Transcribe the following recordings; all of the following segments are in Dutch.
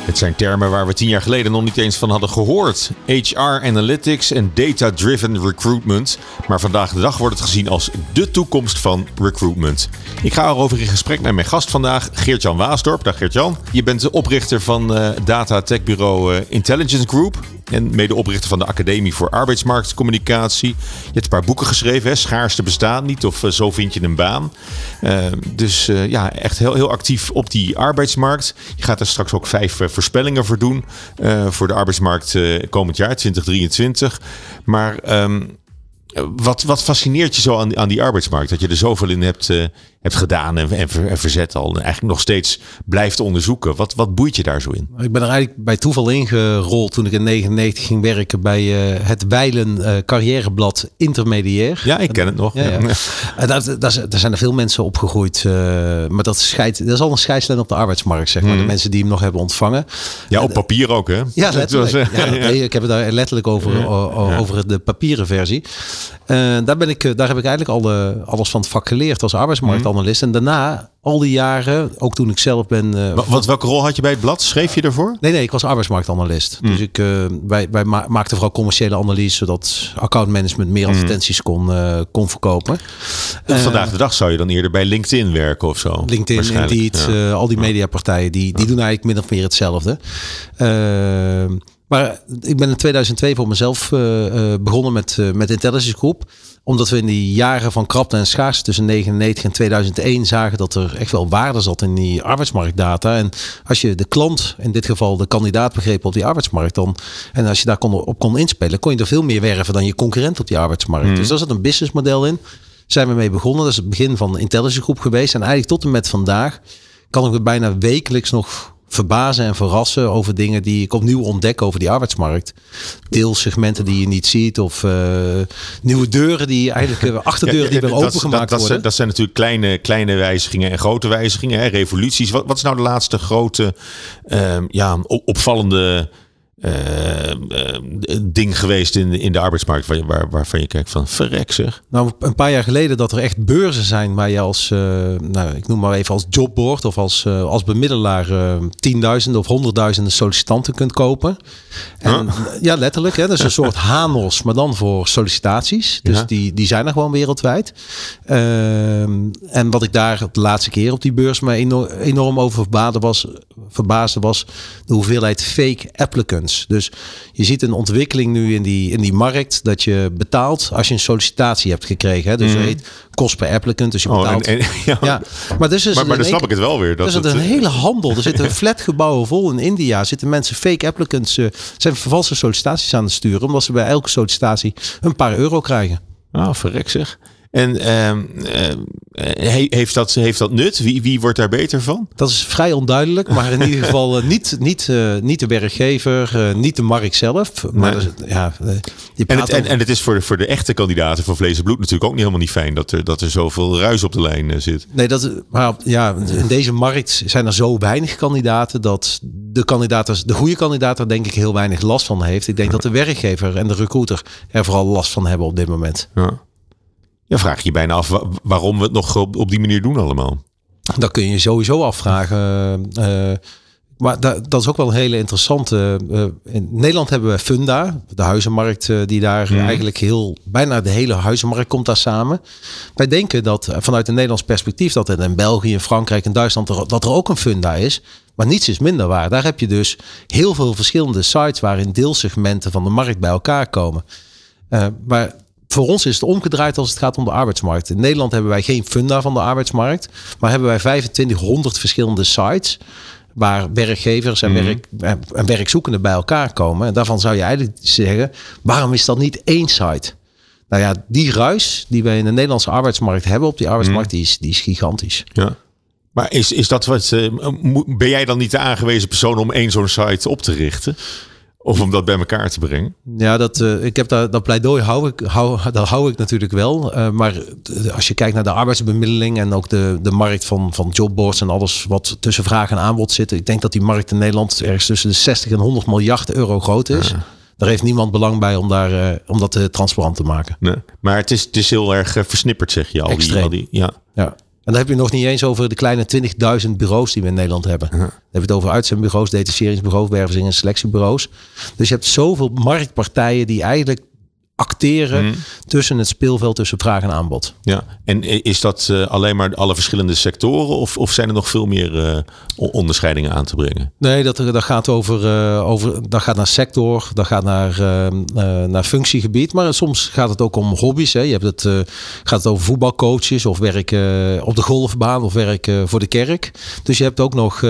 Het zijn termen waar we tien jaar geleden nog niet eens van hadden gehoord. HR Analytics en Data-Driven Recruitment. Maar vandaag de dag wordt het gezien als de toekomst van recruitment. Ik ga erover in gesprek met mijn gast vandaag, Geert-Jan Waasdorp. Dag Geert-Jan. Je bent de oprichter van uh, data techbureau uh, Intelligence Group. En medeoprichter van de Academie voor Arbeidsmarktcommunicatie. Je hebt een paar boeken geschreven, hè? Schaarste bestaan niet of uh, Zo vind je een baan. dus ja, echt heel, heel actief op die arbeidsmarkt. Je gaat er straks ook vijf voorspellingen voor doen voor de arbeidsmarkt komend jaar, 2023. Maar um, wat, wat fascineert je zo aan, aan die arbeidsmarkt? Dat je er zoveel in hebt, hebt gedaan en, en, ver, en, verzet al. En eigenlijk nog steeds blijft onderzoeken. Wat, wat boeit je daar zo in? Ik ben er eigenlijk bij toeval ingerold toen ik in 99 ging werken bij uh, het Weilen uh, carrièreblad Intermediair. Ja, ik ken het nog. Ja, ja. ja. daar, daar, daar, zijn er veel mensen opgegroeid. maar dat, scheidt, dat is al een scheidslijn op de arbeidsmarkt, zeg maar. Mm. De mensen die hem nog hebben ontvangen. Ja, op papier ook, hè? Ja, letterlijk. Was, ja, nee, ik heb het daar letterlijk over, over de papieren versie. Daar, ben ik, daar heb ik eigenlijk al alles van het vak geleerd als arbeidsmarktanalist. En daarna, al die jaren, ook toen ik zelf ben... Uh, wat, welke rol had je bij het blad? Schreef je ervoor? Nee, nee, ik was arbeidsmarktanalist. Mm. Dus ik, uh, wij, wij ma maakten vooral commerciële analyse, zodat accountmanagement meer advertenties mm. kon, kon verkopen. vandaag de dag zou je dan eerder bij LinkedIn werken of zo? LinkedIn, Indeed, ja. al die mediapartijen, die, die doen eigenlijk min of meer hetzelfde. Maar ik ben in 2002 voor mezelf uh, uh, begonnen met, uh, met Intelligence Group. Omdat we in die jaren van krapte en schaarste tussen 1999 en 2001 zagen dat er echt wel waarde zat in die arbeidsmarktdata. En als je de klant, in dit geval de kandidaat begreep op die arbeidsmarkt dan. En als je daar kon, op kon inspelen, kon je er veel meer werven dan je concurrent op die arbeidsmarkt. Mm. Dus daar zat een businessmodel in. Zijn we mee begonnen. Dat is het begin van de Intelligence Group geweest. En eigenlijk tot en met vandaag kan ik het bijna wekelijks nog verbazen en verrassen over dingen die ik opnieuw ontdek over die arbeidsmarkt. Deelsegmenten die je niet ziet of uh, nieuwe deuren die eigenlijk uh, achterdeuren die weer opengemaakt dat, worden. Dat, dat zijn natuurlijk kleine, kleine wijzigingen en grote wijzigingen, hè, revoluties. Wat, wat is nou de laatste grote uh, ja, opvallende uh, uh, ding geweest in, in de arbeidsmarkt waar, waar, waarvan je kijkt van verrek zeg? Nou, een paar jaar geleden dat er echt beurzen zijn waar je als, uh, nou, ik noem maar even als jobboard of als, als bemiddelaar tienduizenden of honderdduizenden sollicitanten kunt kopen. En, huh? Ja, letterlijk. Hè, dat is een soort Hanos, maar dan voor sollicitaties. Dus ja. die, die zijn er gewoon wereldwijd. Ehm, en wat ik daar de laatste keer op die beurs me enorm, enorm over verbaasde was, verbaasde was de hoeveelheid fake applicants. Dus je ziet een ontwikkeling nu in die, in die markt dat je betaalt als je een sollicitatie hebt gekregen. Hè? Dus mm. heet kost per applicant. Dus je betaalt. Oh, en, en, ja. ja. Maar, dus is maar, maar dan snap ik het wel weer. Dat is het een hele handel. Er zitten flatgebouwen vol in India. Zitten mensen fake applicants, uh, zijn vervalste sollicitaties aan het sturen. Omdat ze bij elke sollicitatie een paar euro krijgen. Ah, verrek zeg. En uh, uh, heeft, dat, heeft dat nut? Wie, wie wordt daar beter van? Dat is vrij onduidelijk, maar in ieder geval uh, niet, niet, uh, niet de werkgever, niet de markt zelf. Maar nee. dus, ja, je en, het, en, en, het is voor de, voor de echte kandidaten van vlees en bloed natuurlijk ook niet helemaal niet fijn dat er, dat er zoveel ruis op de lijn zit. Nee, dat, maar ja, in deze markt zijn er zo weinig kandidaten dat de kandidaten, de goede kandidaat er denk ik heel weinig last van heeft. Ik denk ja. dat de werkgever en de recruiter er vooral last van hebben op dit moment. Ja. Ja, vraag je bijna af waarom we het nog op, op die manier doen allemaal. Dat kun je sowieso afvragen. Uh, maar dat, dat, is ook wel een hele interessante. Uh, in Nederland hebben we Funda, de huizenmarkt, uh, die daar mm. eigenlijk heel. Bijna de hele huizenmarkt komt daar samen. Wij denken dat vanuit een Nederlands perspectief dat er in België, in Frankrijk en Duitsland er, dat er ook een Funda is. Maar niets is minder waar. Daar heb je dus heel veel verschillende sites waarin deelsegmenten van de markt bij elkaar komen. Maar voor ons is het omgedraaid als het gaat om de arbeidsmarkt. In Nederland hebben wij geen funda van de arbeidsmarkt, maar hebben wij 2500 verschillende sites waar werkgevers en, werk, en werkzoekenden bij elkaar komen. En daarvan zou je eigenlijk zeggen, waarom is dat niet één site? Nou ja, die ruis die wij in de Nederlandse arbeidsmarkt hebben op die arbeidsmarkt, die, is, die is gigantisch. Ja. Maar is, is dat wat, uh, ben jij dan niet de aangewezen persoon om één zo'n site op te richten? Of om dat bij elkaar te brengen? Ja, dat, uh, ik heb daar, dat pleidooi hou ik, hou, dat hou ik natuurlijk wel. Uh, maar als je kijkt naar de arbeidsbemiddeling en ook de, de markt van, van jobboards en alles wat tussen vraag en aanbod zit. Ik denk dat die markt in Nederland ergens tussen de 60 en 100 miljard euro groot is. Ja. Daar heeft niemand belang bij om, daar, uh, om dat transparant te maken. Nee. Maar het is, het is heel erg versnipperd, zeg je al. Die, al die, ja. ja. En dan heb je nog niet eens over de kleine 20.000 bureaus die we in Nederland hebben. Dan heb je het over uitzendbureaus, detacheringsbureaus, werving en selectiebureaus. Dus je hebt zoveel marktpartijen die eigenlijk acteren Mhm. tussen het speelveld tussen vraag en aanbod. Ja, en is dat uh, alleen maar alle verschillende sectoren of, of zijn er nog veel meer uh, onderscheidingen aan te brengen? Nee, dat, dat, gaat over, uh, over, dat gaat naar sector, dat gaat naar, naar functiegebied. Maar soms gaat het ook om hobby's. Hè. Je hebt het, gaat het over voetbalcoaches of werken op de golfbaan of werken voor de kerk. Dus je hebt ook nog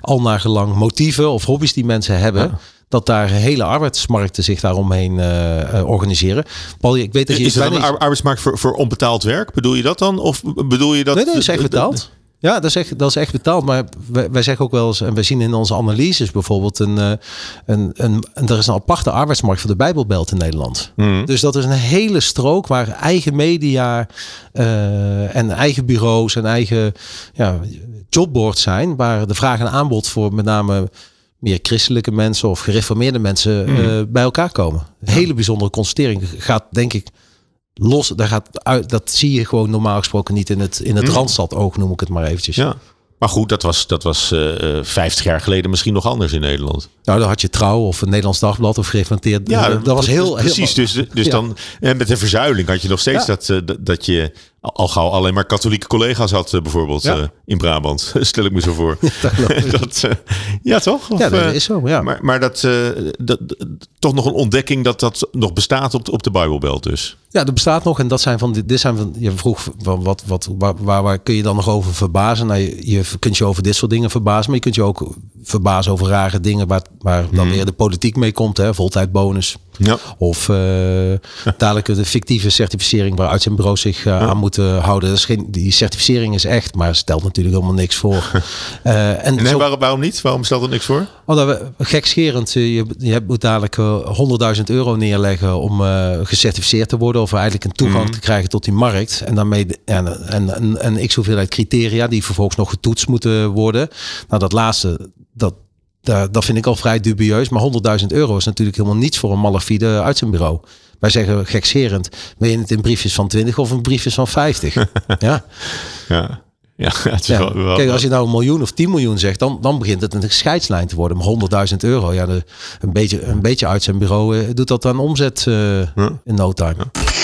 al naar gelang motieven of hobby's die mensen hebben. Ja dat daar hele arbeidsmarkten zich daaromheen uh, organiseren. Paul, ik weet dat je is een arbeidsmarkt voor, voor onbetaald werk? Bedoel je dat dan? Of bedoel je dat? Nee, nee dat is echt betaald. Ja, dat is echt, dat is echt betaald. Maar wij, wij zeggen ook wel eens, en wij zien in onze analyses bijvoorbeeld, een, een, een, een, er is een aparte arbeidsmarkt voor de Bijbelbelt in Nederland. Mm. Dus dat is een hele strook waar eigen media uh, en eigen bureaus en eigen ja, jobboards zijn, waar de vraag en aanbod voor met name meer christelijke mensen of gereformeerde mensen Mm. uh, bij elkaar komen. Een hele bijzondere constatering gaat, denk ik, los. Daar gaat uit, dat zie je gewoon normaal gesproken niet in het, in het Mm. Randstad oog, noem ik het maar eventjes. Ja. Maar goed, dat was, dat was uh, 50 jaar geleden misschien nog anders in Nederland. Nou, dan had je Trouw of het Nederlands Dagblad of gereferenteerd. Ja, dat, dat was heel... Precies, heel, dus, dus ja. dan en met de verzuiling had je nog steeds Ja. dat, uh, dat, dat je al gauw alleen maar katholieke collega's had, uh, bijvoorbeeld Ja. uh, in Brabant. Stel ik me zo voor. dat ik. dat, uh, ja, toch? Of, Ja, dat is zo, ja. Maar, maar dat, uh, dat, dat- toch nog een ontdekking dat dat nog bestaat op de, op de Bijbelbelt dus. Ja, er bestaat nog en dat zijn van dit zijn van je vroeg van wat wat waar, waar, waar kun je dan nog over verbazen? Nou, je, je kunt je over dit soort dingen verbazen, maar je kunt je ook verbazen over rare dingen waar, waar dan Mhm. weer de politiek mee komt, hè, voltijdbonus. Ja. Of dadelijk de fictieve certificering waar uitzendbureaus zich aan moeten houden. Dat is geen, die certificering is echt, maar stelt natuurlijk helemaal niks voor. Uh, en Nee, zo- waarom, waarom niet? Waarom stelt er niks voor? Oh, dat we, gekscherend, eh, je, je moet dadelijk eh, 100.000 euro neerleggen om eh, gecertificeerd te worden. Of eigenlijk een toegang Mhm. te krijgen tot die markt. En daarmee en, en, en, en x hoeveelheid criteria die vervolgens nog getoetst moeten worden. Nou, dat laatste, dat, vind ik al vrij dubieus. Maar 100.000 euro is natuurlijk helemaal niets voor een malafide uitzendbureau. Wij zeggen gekscherend, wil je het in briefjes van 20 of in briefjes van 50? ja. Ja, ja het is Ja. wel, wel- Kijk, als je nou een miljoen of 10 miljoen zegt, dan, dan begint het een scheidslijn te worden. Maar 100.000 euro, ja, de, een, beetje, een beetje uit zijn bureau eh, doet dat aan omzet eh, in no time.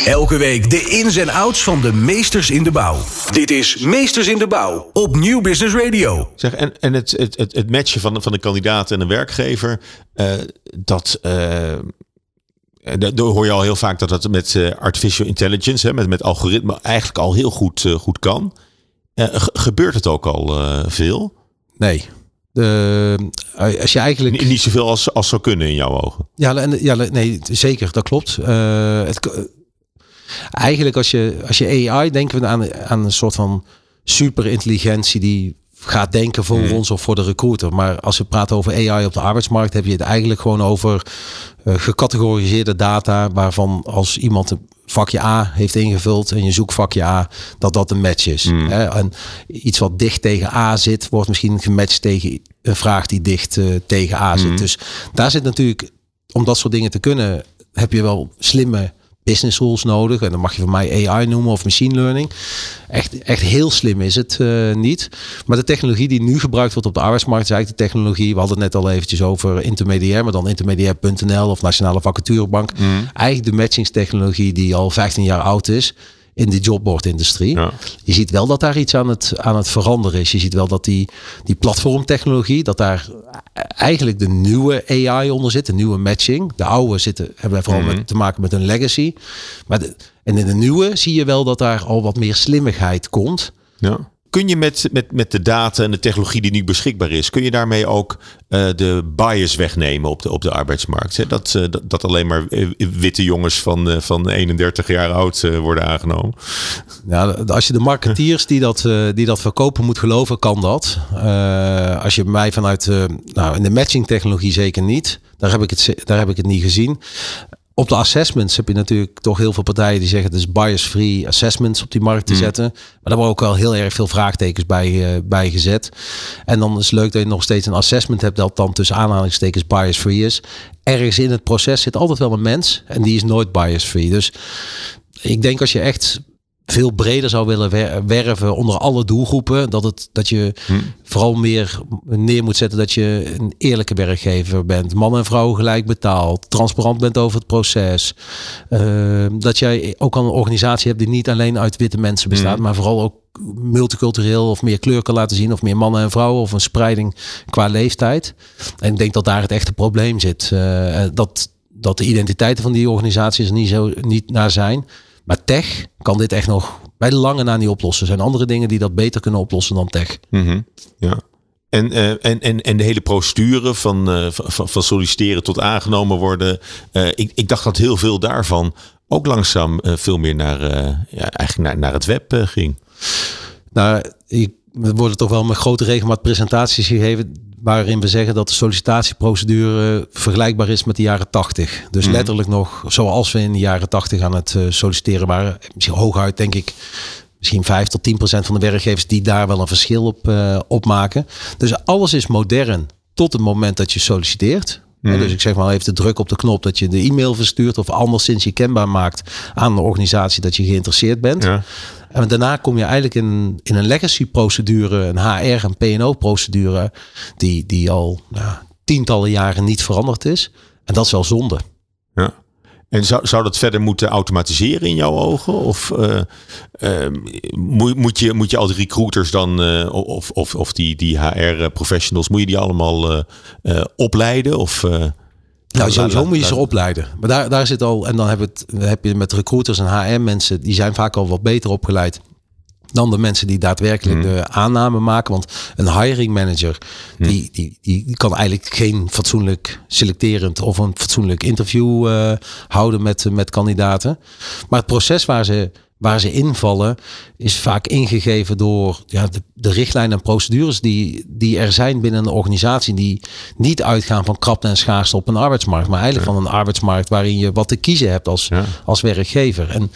Elke week de ins en outs van de meesters in de bouw. Dit is Meesters in de Bouw op Nieuw Business Radio. Zeg, en, en het, het, het, het matchen van, van de kandidaat en de werkgever, eh, dat. daar hoor je al heel vaak dat dat met eh, artificial intelligence, hè, met, met algoritme, eigenlijk al heel goed, goed kan. Ge- gebeurt het ook al eh, veel? Nee. De, eh, als je eigenlijk. Niet, niet zoveel als, als zou kunnen in jouw ogen. Ja, en- ja, nee, zeker, dat klopt. Eh, het, eigenlijk als je, als je AI, denken we aan, aan een soort van superintelligentie die gaat denken voor Mhm. ons of voor de recruiter. Maar als we praten over AI op de arbeidsmarkt, heb je het eigenlijk gewoon over eh, gecategoriseerde data waarvan als iemand vakje A heeft ingevuld en je zoekt vakje A, dat dat een match is. Mhm. Hè? En iets wat dicht tegen A zit, wordt misschien gematcht tegen een vraag die dicht eh, tegen A zit. Mhm. Dus daar zit natuurlijk, om dat soort dingen te kunnen, heb je wel slimme business rules nodig. En dan mag je van mij AI noemen of machine learning. Echt, echt heel slim is het eh, niet. Maar de technologie die nu gebruikt wordt op de arbeidsmarkt is eigenlijk de technologie. We hadden het net al eventjes over intermediair, maar dan intermediair.nl of Nationale Vacaturebank. Eigenlijk de matchingstechnologie die al 15 jaar oud is in de jobboardindustrie. Ja. Je ziet wel dat daar iets aan het, aan het veranderen is. Je ziet wel dat die, die platformtechnologie, dat daar eigenlijk de nieuwe AI onder zit, de nieuwe matching. De oude zitten, hebben vooral met, te maken met een legacy. Maar de, en in de nieuwe zie je wel dat daar al wat meer slimmigheid komt. Ja. Kun je met, met, met de data en de technologie die nu beschikbaar is, kun je daarmee ook uh, de bias wegnemen op de, op de arbeidsmarkt? Hè? Dat, uh, dat, alleen maar witte jongens van, van 31 jaar oud worden aangenomen. Ja, als je de marketeers die dat, die dat verkopen moet geloven, kan dat. als je mij vanuit, nou in de matching technologie zeker niet. Daar heb ik het, daar heb ik het niet gezien. Op de assessments heb je natuurlijk toch heel veel partijen die zeggen het is bias-free assessments op die markt te mm. zetten. Maar daar worden ook wel heel erg veel vraagtekens bij, uh, bij gezet. En dan is het leuk dat je nog steeds een assessment hebt dat dan tussen aanhalingstekens bias-free is. Ergens in het proces zit altijd wel een mens en die is nooit bias-free. Dus ik denk als je echt veel breder zou willen werven onder alle doelgroepen. Dat, het, dat je hm. vooral meer neer moet zetten dat je een eerlijke werkgever bent. Man en vrouw gelijk betaald. Transparant bent over het proces. Uh, dat jij ook al een organisatie hebt die niet alleen uit witte mensen bestaat. Hm. Maar vooral ook multicultureel of meer kleur kan laten zien. Of meer mannen en vrouwen. Of een spreiding qua leeftijd. En ik denk dat daar het echte probleem zit. Uh, dat, dat de identiteiten van die organisaties niet, zo, niet naar zijn. Maar tech kan dit echt nog bij de lange na niet oplossen. Er zijn andere dingen die dat beter kunnen oplossen dan tech. Mhm. Ja. En, uh, en, en, en de hele procedure van, uh, van, van, solliciteren tot aangenomen worden. Uh, ik, ik dacht dat heel veel daarvan ook langzaam veel meer naar, ja, eigenlijk naar, naar het web ging. Nou, ik, er worden toch wel met grote regelmaat presentaties gegeven waarin we zeggen dat de sollicitatieprocedure vergelijkbaar is met de jaren 80. Dus mhm. letterlijk nog zoals we in de jaren 80 aan het uh, solliciteren waren. Misschien hooguit denk ik misschien 5 tot 10 procent van de werkgevers die daar wel een verschil op, uh, op maken. Dus alles is modern tot het moment dat je solliciteert. Mhm. Dus ik zeg maar even de druk op de knop dat je de e-mail verstuurt of anderszins je kenbaar maakt aan de organisatie dat je geïnteresseerd bent. Ja. En daarna kom je eigenlijk in, in een legacy procedure, een HR en PNO procedure, die, die al nou, tientallen jaren niet veranderd is. En dat is wel zonde. Ja. En zou, zou dat verder moeten automatiseren in jouw ogen? Of uh, uh, moet, moet, je, moet je al die recruiters dan, uh, of, of, of die, die HR-professionals, moet je die allemaal opleiden? Of, nou, sowieso moet je ze opleiden. Maar daar, daar zit al, en dan heb, het, heb je met recruiters en HR-mensen, die zijn vaak al wat beter opgeleid dan de mensen die daadwerkelijk mhm. de aanname maken. Want een hiring manager, mhm. die, die, die kan eigenlijk geen fatsoenlijk selecterend of een fatsoenlijk interview uh, houden met, met kandidaten. Maar het proces waar ze waar ze invallen, is vaak ingegeven door ja, de, de richtlijnen en procedures die, die er zijn binnen een organisatie, die niet uitgaan van krapte en schaarste op een arbeidsmarkt, maar eigenlijk van een arbeidsmarkt waarin je wat te kiezen hebt als, als werkgever. En,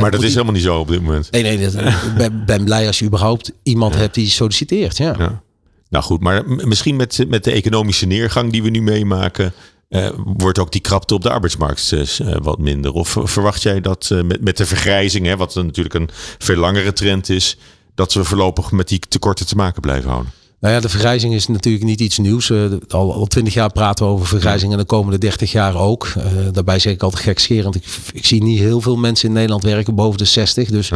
maar dat is helemaal niet zo op dit moment. Nee, nee, ik ben, ben, blij als je überhaupt iemand hebt die solliciteert. Ja. Nou goed, maar misschien met, met de economische neergang die we nu meemaken, uh, wordt ook die krapte op de arbeidsmarkt uh, wat minder? Of verwacht jij dat uh, met, met de vergrijzing, hè, wat natuurlijk een veel langere trend is, dat we voorlopig met die tekorten te maken blijven houden? Nou ja, de vergrijzing is natuurlijk niet iets nieuws. al twintig jaar praten we over vergrijzing en de komende dertig jaar ook. daarbij zeg ik altijd gekscherend. Ik, ik, zie niet heel veel mensen in Nederland werken boven de 60. Dus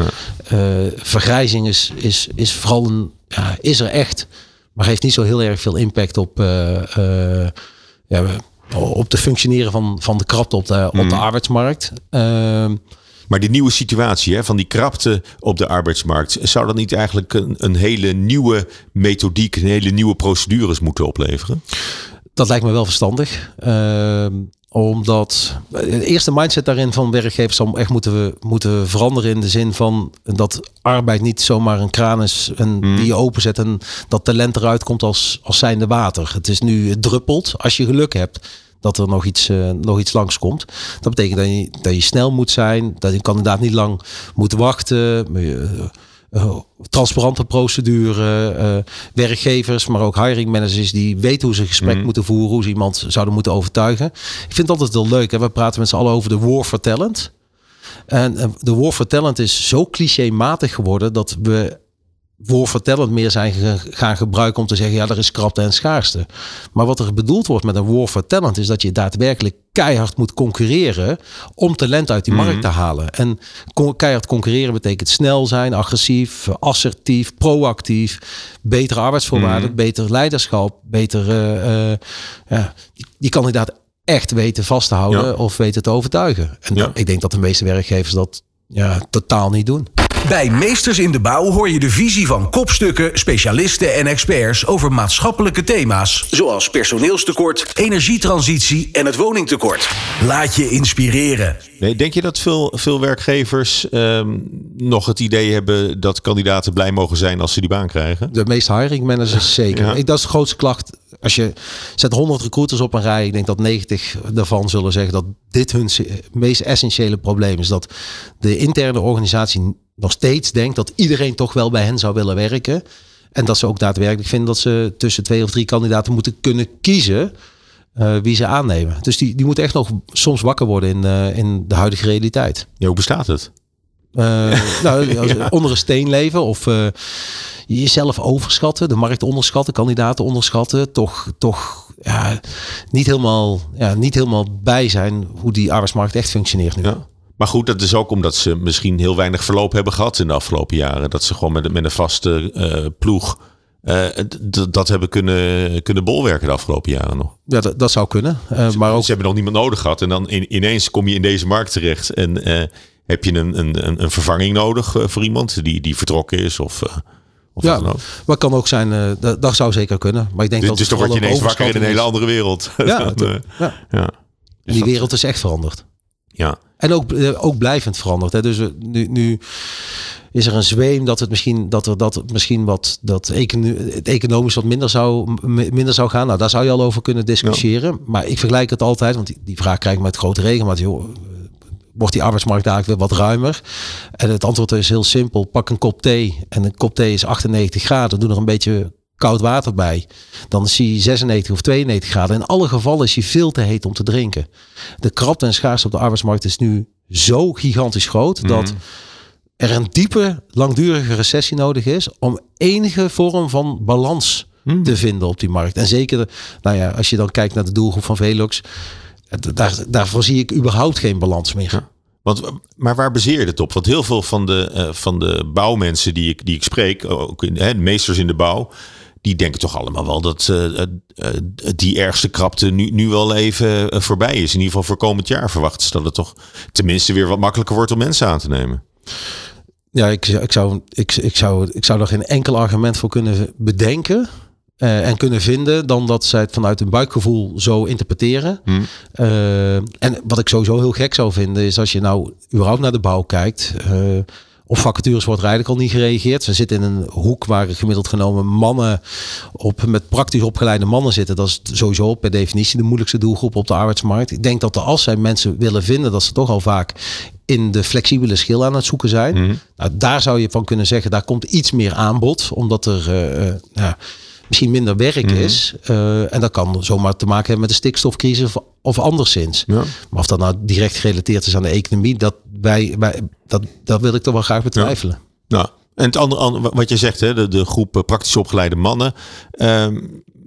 vergrijzing is, is, is vooral een, ja, is er echt. Maar heeft niet zo heel erg veel impact op ja, op de functioneren van, van de krapte op de, op de mhm. arbeidsmarkt. Ehm, maar die nieuwe situatie hè, van die krapte op de arbeidsmarkt, zou dat niet eigenlijk een, een hele nieuwe methodiek, een hele nieuwe procedures moeten opleveren? Dat lijkt me wel verstandig. Uh, omdat de eerste mindset daarin van werkgevers zal echt moeten, moeten veranderen in de zin van dat arbeid niet zomaar een kraan is en mhm. die je openzet en dat talent eruit komt als, als zijnde water. Het is nu, het druppelt als je geluk hebt dat er nog iets, uh, nog iets langskomt. Dat betekent dat je, dat je snel moet zijn, dat je kandidaat niet lang moet wachten. Uh, transparante procedure, uh, werkgevers, maar ook hiring managers die weten hoe ze gesprek mhm. moeten voeren, hoe ze iemand zouden moeten overtuigen. Ik vind het altijd heel leuk. Hè? We praten met z'n allen over de war for talent. En de war for talent is zo clichématig geworden dat we woordvertellend meer zijn gaan gebruiken om te zeggen, ja, er is krapte en schaarste. Maar wat er bedoeld wordt met een woordvertellend is dat je daadwerkelijk keihard moet concurreren om talent uit die mhm. markt te halen. En keihard concurreren betekent snel zijn, agressief, assertief, proactief, betere arbeidsvoorwaarden, mm. beter leiderschap, beter uh, uh, ja, die kandidaat echt weten vast te houden of weten te overtuigen. En ik denk dat de meeste werkgevers dat ja, totaal niet doen. Bij Meesters in de Bouw hoor je de visie van kopstukken, specialisten en experts over maatschappelijke thema's. Zoals personeelstekort, energietransitie en het woningtekort. Laat je inspireren. Nee, denk je dat veel, veel werkgevers ehm, nog het idee hebben dat kandidaten blij mogen zijn als ze die baan krijgen? De meeste hiring managers zeker. Ja. Ik, dat is de grootste klacht. Als je zet 100 recruiters op een rij, ik denk dat 90 daarvan zullen zeggen dat dit hun meest essentiële probleem is. Dat de interne organisatie nog steeds denkt dat iedereen toch wel bij hen zou willen werken. En dat ze ook daadwerkelijk vinden dat ze tussen twee of drie kandidaten moeten kunnen kiezen eh, wie ze aannemen. Dus die, die moeten echt nog soms wakker worden in, eh, in de huidige realiteit. Ja, hoe bestaat het? Eh, nou, onder een steen leven of jezelf overschatten, de markt onderschatten, kandidaten onderschatten, toch, toch ja, niet, helemaal, ja, niet helemaal bij zijn hoe die arbeidsmarkt echt functioneert nu. Ja. Maar goed, dat is ook omdat ze misschien heel weinig verloop hebben gehad in de afgelopen jaren. Dat ze gewoon met, met een vaste eh, ploeg eh, dat hebben kunnen, kunnen bolwerken de afgelopen jaren nog. Ja, dat, dat zou kunnen. Eh, maar ook Ze hebben nog niemand nodig gehad. En dan in, ineens kom je in deze markt terecht. En heb je een, een, een, een vervanging nodig voor iemand die, die vertrokken is. Of, of Ja, wat dan ook. maar kan ook zijn, dat, dat zou zeker kunnen. Maar ik denk Dus, dat dus het dan word je ineens wakker in een hele andere wereld. Ja, Dan, het- ja. die wereld is echt veranderd. ja. En ook, eh, ook blijvend veranderd. Hè. Dus eh, nu, nu is er een zweem dat het misschien, dat er, dat het misschien wat dat econo het economisch wat minder zou, minder zou gaan. Nou, daar zou je al over kunnen discussiëren. Maar ik vergelijk het altijd, want die, die vraag krijg ik met grote regelmaat. Joh, eh, wordt die arbeidsmarkt eigenlijk weer wat ruimer? En het antwoord is heel simpel. Pak een kop thee en een kop thee is 98 graden. Doe er een beetje koud water bij. Dan zie je 96 of 92 graden. In alle gevallen is hij veel te heet om te drinken. De krapte en schaarste op de arbeidsmarkt is nu zo gigantisch groot dat er een diepe, langdurige recessie nodig is om enige vorm van balans te vinden op die markt. En zeker, nou ja, als je dan kijkt naar de doelgroep van Velux, eh, daar, daarvoor zie ik überhaupt geen balans meer. Want, maar waar baseer je het op? Want heel veel van de, eh, van de bouwmensen die ik, die ik spreek, ook in, hè, meesters in de bouw, die denken toch allemaal wel dat eh, die ergste krapte nu, nu wel even voorbij is. In ieder geval voor komend jaar verwachten ze dat het toch tenminste weer wat makkelijker wordt om mensen aan te nemen. Ja, ik, ik, zou, ik, ik, zou, ik zou er geen enkel argument voor kunnen bedenken. en kunnen vinden dan dat zij het vanuit hun buikgevoel zo interpreteren. Eh, en wat ik sowieso heel gek zou vinden is als je nou überhaupt naar de bouw kijkt. Op vacatures wordt er eigenlijk al niet gereageerd. Ze zitten in een hoek waar gemiddeld genomen mannen op met praktisch opgeleide mannen zitten. Dat is sowieso per definitie de moeilijkste doelgroep op de arbeidsmarkt. Ik denk dat als zij mensen willen vinden, dat ze toch al vaak in de flexibele schil aan het zoeken zijn. Nou, daar zou je van kunnen zeggen, daar komt iets meer aanbod, omdat er eh, eh, ja, misschien minder werk is. Eh, en dat kan zomaar te maken hebben met de stikstofcrisis of, of anderszins. Ja. Maar of dat nou direct gerelateerd is aan de economie, dat, wij, wij, dat, dat wil ik toch wel graag betwijfelen. Nou, en het andere, wat je zegt, hè, de, de groep eh, praktisch opgeleide mannen. ehm,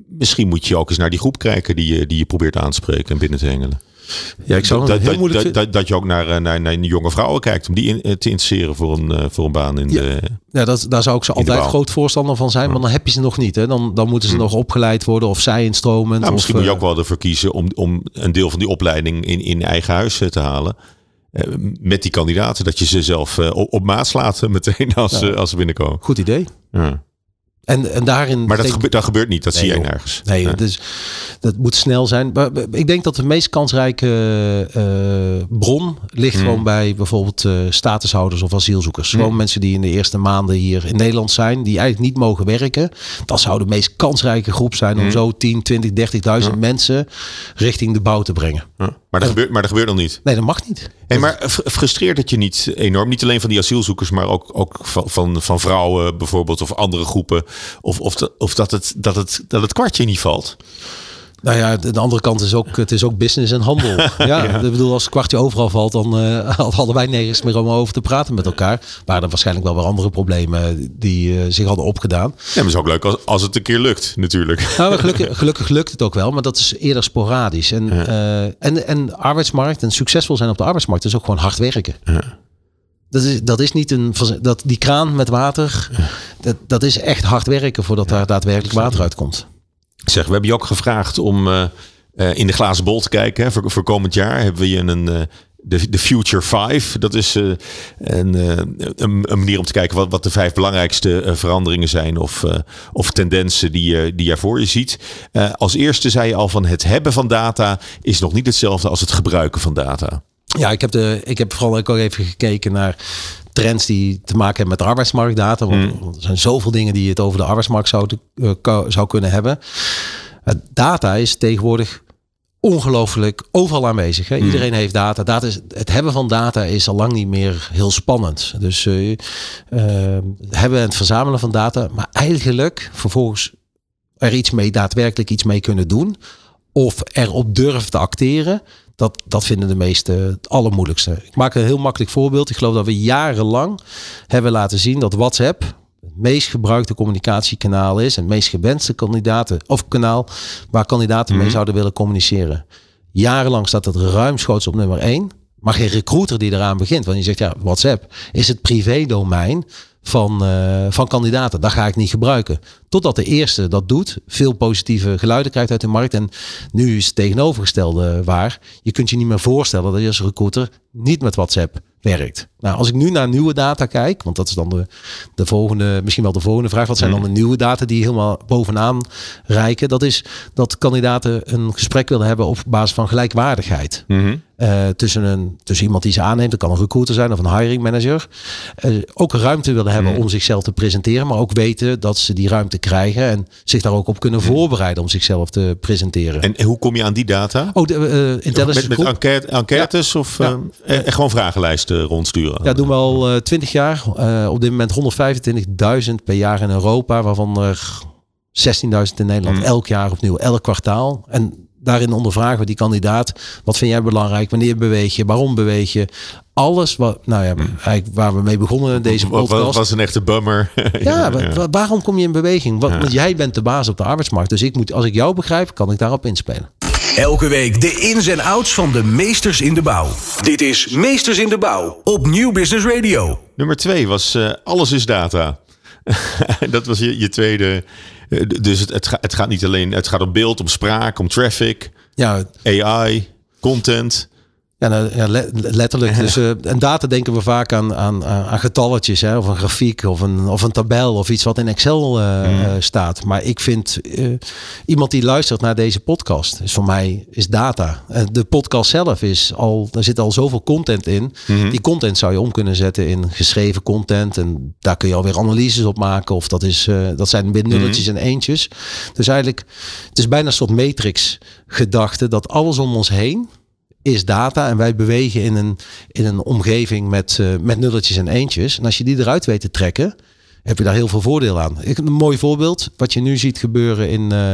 misschien moet je ook eens naar die groep kijken die je, die je probeert aan te spreken en binnen te hengelen. Ja, ik zou dat, dat, moeilijk dat, dat, je ook naar, eh, naar, naar jonge vrouwen kijkt om die in, eh, te interesseren voor een, eh, voor een baan in Ja. de. Ja, dat, daar zou ik ze altijd groot voorstander van zijn, maar dan heb je ze nog niet. Hè. Dan, dan moeten ze nog opgeleid worden of zij instromend. Nou, misschien of, moet je ook wel ervoor kiezen om, om een deel van die opleiding in, in eigen huis te halen. Met die kandidaten, dat je ze zelf op, op maat slaat meteen als, ze als ze binnenkomen. Goed idee. Ja. En, en daarin. Maar dat, denk- gebeurt, dat gebeurt niet, dat Nee, zie je nergens. Nee, Ja. dus dat moet snel zijn. Maar ik denk dat de meest kansrijke eh, bron ligt Hmm. gewoon bij bijvoorbeeld eh, statushouders of asielzoekers. Hmm. Gewoon mensen die in de eerste maanden hier in Nederland zijn, die eigenlijk niet mogen werken. Dat zou de meest kansrijke groep zijn Hmm. om zo 10, 20, 30.000 mensen richting de bouw te brengen. Ja. Maar, dat gebeurt, maar dat gebeurt nog niet. Nee, dat mag niet. Hey, maar frustreert het je niet enorm? Niet alleen van die asielzoekers, maar ook, ook van, van, van vrouwen bijvoorbeeld of andere groepen. Of, of, of dat, het, dat, het, dat het kwartje niet valt. Nou ja, de de andere kant is ook, het is ook business en handel. Ja, ik bedoel, als het kwartje overal valt, dan eh, hadden wij nergens meer om over te praten met elkaar. Waren er waarschijnlijk wel weer andere problemen die eh, zich hadden opgedaan. Ja, maar het is ook leuk als, als het een keer lukt, natuurlijk. Nou, gelukkig, gelukkig lukt het ook wel, maar dat is eerder sporadisch. En, eh, en, en arbeidsmarkt en succesvol zijn op de arbeidsmarkt is ook gewoon hard werken. Dat, is, dat is niet een. Dat, die kraan met water, dat, dat is echt hard werken voordat daar daadwerkelijk water uitkomt. Zeg, we hebben je ook gevraagd om eh, eh, in de glazen bol te kijken. Hè. Voor, komend jaar hebben we je een, eh, de, de Future Five. Dat is een, een, manier om te kijken wat, wat de vijf belangrijkste veranderingen zijn of, of tendensen die, je die je voor je ziet. als eerste zei je al van het hebben van data is nog niet hetzelfde als het gebruiken van data. Ja, ik heb, de, ik heb vooral ook even gekeken naar trends die te maken hebben met arbeidsmarktdata. Want, want er zijn zoveel dingen die het over de arbeidsmarkt zou, zou kunnen hebben. data is tegenwoordig ongelooflijk overal aanwezig. Hè? Hmm. Iedereen heeft data. data is, het hebben van data is al lang niet meer heel spannend. Dus uh, uh, hebben het verzamelen van data, maar eigenlijk vervolgens er iets mee, daadwerkelijk iets mee kunnen doen. Of erop durven te acteren. Dat, dat vinden de meesten het allermoeilijkste. Ik maak een heel makkelijk voorbeeld. Ik geloof dat we jarenlang hebben laten zien dat WhatsApp, het meest gebruikte communicatiekanaal is. Het meest gewenste kandidaten of kanaal waar kandidaten mee mhm. zouden willen communiceren. Jarenlang staat het ruimschoots op nummer 1. Maar geen recruiter die eraan begint. Want je zegt ja, WhatsApp is het privé domein van, uh, van kandidaten. Dat ga ik niet gebruiken. Totdat de eerste dat doet, veel positieve geluiden krijgt uit de markt. En nu is het tegenovergestelde waar. Je kunt je niet meer voorstellen dat je als recruiter niet met WhatsApp werkt. Nou, als ik nu naar nieuwe data kijk, want dat is dan de, de volgende, misschien wel de volgende vraag. Wat zijn dan de nieuwe data die helemaal bovenaan rijken? Dat is dat kandidaten een gesprek willen hebben op basis van gelijkwaardigheid. Mhm. Eh, tussen, een, tussen iemand die ze aanneemt, dat kan een recruiter zijn of een hiring manager. Uh, ook ruimte willen hebben mhm. om zichzelf te presenteren, maar ook weten dat ze die ruimte krijgen en zich daar ook op kunnen voorbereiden om zichzelf te presenteren. En hoe kom je aan die data? Oh, de, uh, intelligence met, met enquête, enquêtes of ja. gewoon vragenlijsten rondsturen? Ja, doen we al twintig jaar. op dit moment 125.000 per jaar in Europa, waarvan er 16.000 in Nederland mm. elk jaar opnieuw, elk kwartaal. En daarin ondervragen we die kandidaat. Wat vind jij belangrijk? Wanneer beweeg je? Waarom beweeg je? Alles wat, nou ja, eigenlijk waar we mee begonnen in deze podcast. Wat was een echte bummer? ja, waarom kom je in beweging? Want jij bent de baas op de arbeidsmarkt. Dus ik moet, als ik jou begrijp, kan ik daarop inspelen. Elke week de ins en outs van de meesters in de bouw. Dit is Meesters in de Bouw op Nieuw Business Radio. Nummer twee was uh, Alles is data. dat was je, je tweede eh, dus het, het, gaat, het gaat niet alleen, het gaat om beeld, om spraak, om traffic, ja. AI, content. Ja, nou, ja letterlijk. Dus, uh, en data denken we vaak aan, aan, aan getalletjes, hè, of een grafiek, of een, of een tabel, of iets wat in Excel uh, staat. Maar ik vind iemand die luistert naar deze podcast, is voor mij is data. de podcast zelf is al, daar zit al zoveel content in. Mhm. Die content zou je om kunnen zetten in geschreven content. En daar kun je alweer analyses op maken. Of dat, is, dat zijn nulletjes mm en eentjes. Dus eigenlijk, het is bijna een soort matrix gedachte dat alles om ons heen is data en wij bewegen in een, in een omgeving met, uh, met nulletjes en eentjes. En als je die eruit weet te trekken, heb je daar heel veel voordeel aan. Ik, een mooi voorbeeld, wat je nu ziet gebeuren in, uh,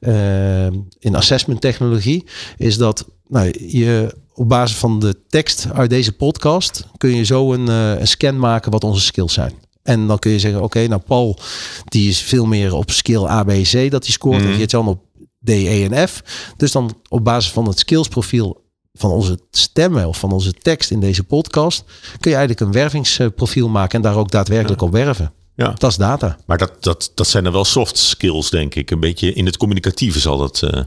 uh, in assessment technologie, is dat nou, je op basis van de tekst uit deze podcast kun je zo een, een scan maken wat onze skills zijn. En dan kun je zeggen, oké, nou Paul, die is veel meer op skill A, B, C dat hij scoort. Mm. En Geert-Jan op D, E en F. Dus dan op basis van het skillsprofiel van onze stemmen of van onze tekst in deze podcast, kun je eigenlijk een wervingsprofiel maken en daar ook daadwerkelijk op werven. Ja. Dat is data. Maar dat, dat, dat zijn er wel soft skills, denk ik. Een beetje in het communicatieve zal dat, uh,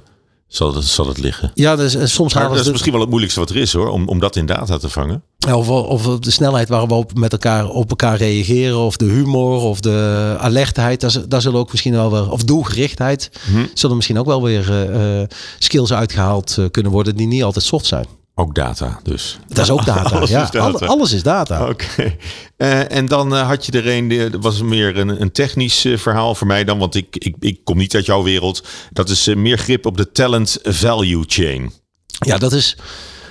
zal het, zal het liggen. Ja, dus, soms halen Dat is misschien wel het moeilijkste wat er is hoor, om, om dat in data te vangen. Of, of de snelheid waarop we op, met elkaar op elkaar reageren, of de humor, of de alertheid. Daar, daar zullen ook misschien wel weer, of doelgerichtheid, hm. zullen misschien ook wel weer uh, skills uitgehaald kunnen worden die niet altijd soft zijn. Ook data dus. Dat is ook data. alles, ja. is data. alles is data. Oké. Uh, en dan uh, had je er een, dat was meer een, een technisch verhaal voor mij dan, want ik, ik, ik kom niet uit jouw wereld. Dat is meer grip op de talent value chain. Ja, dat is.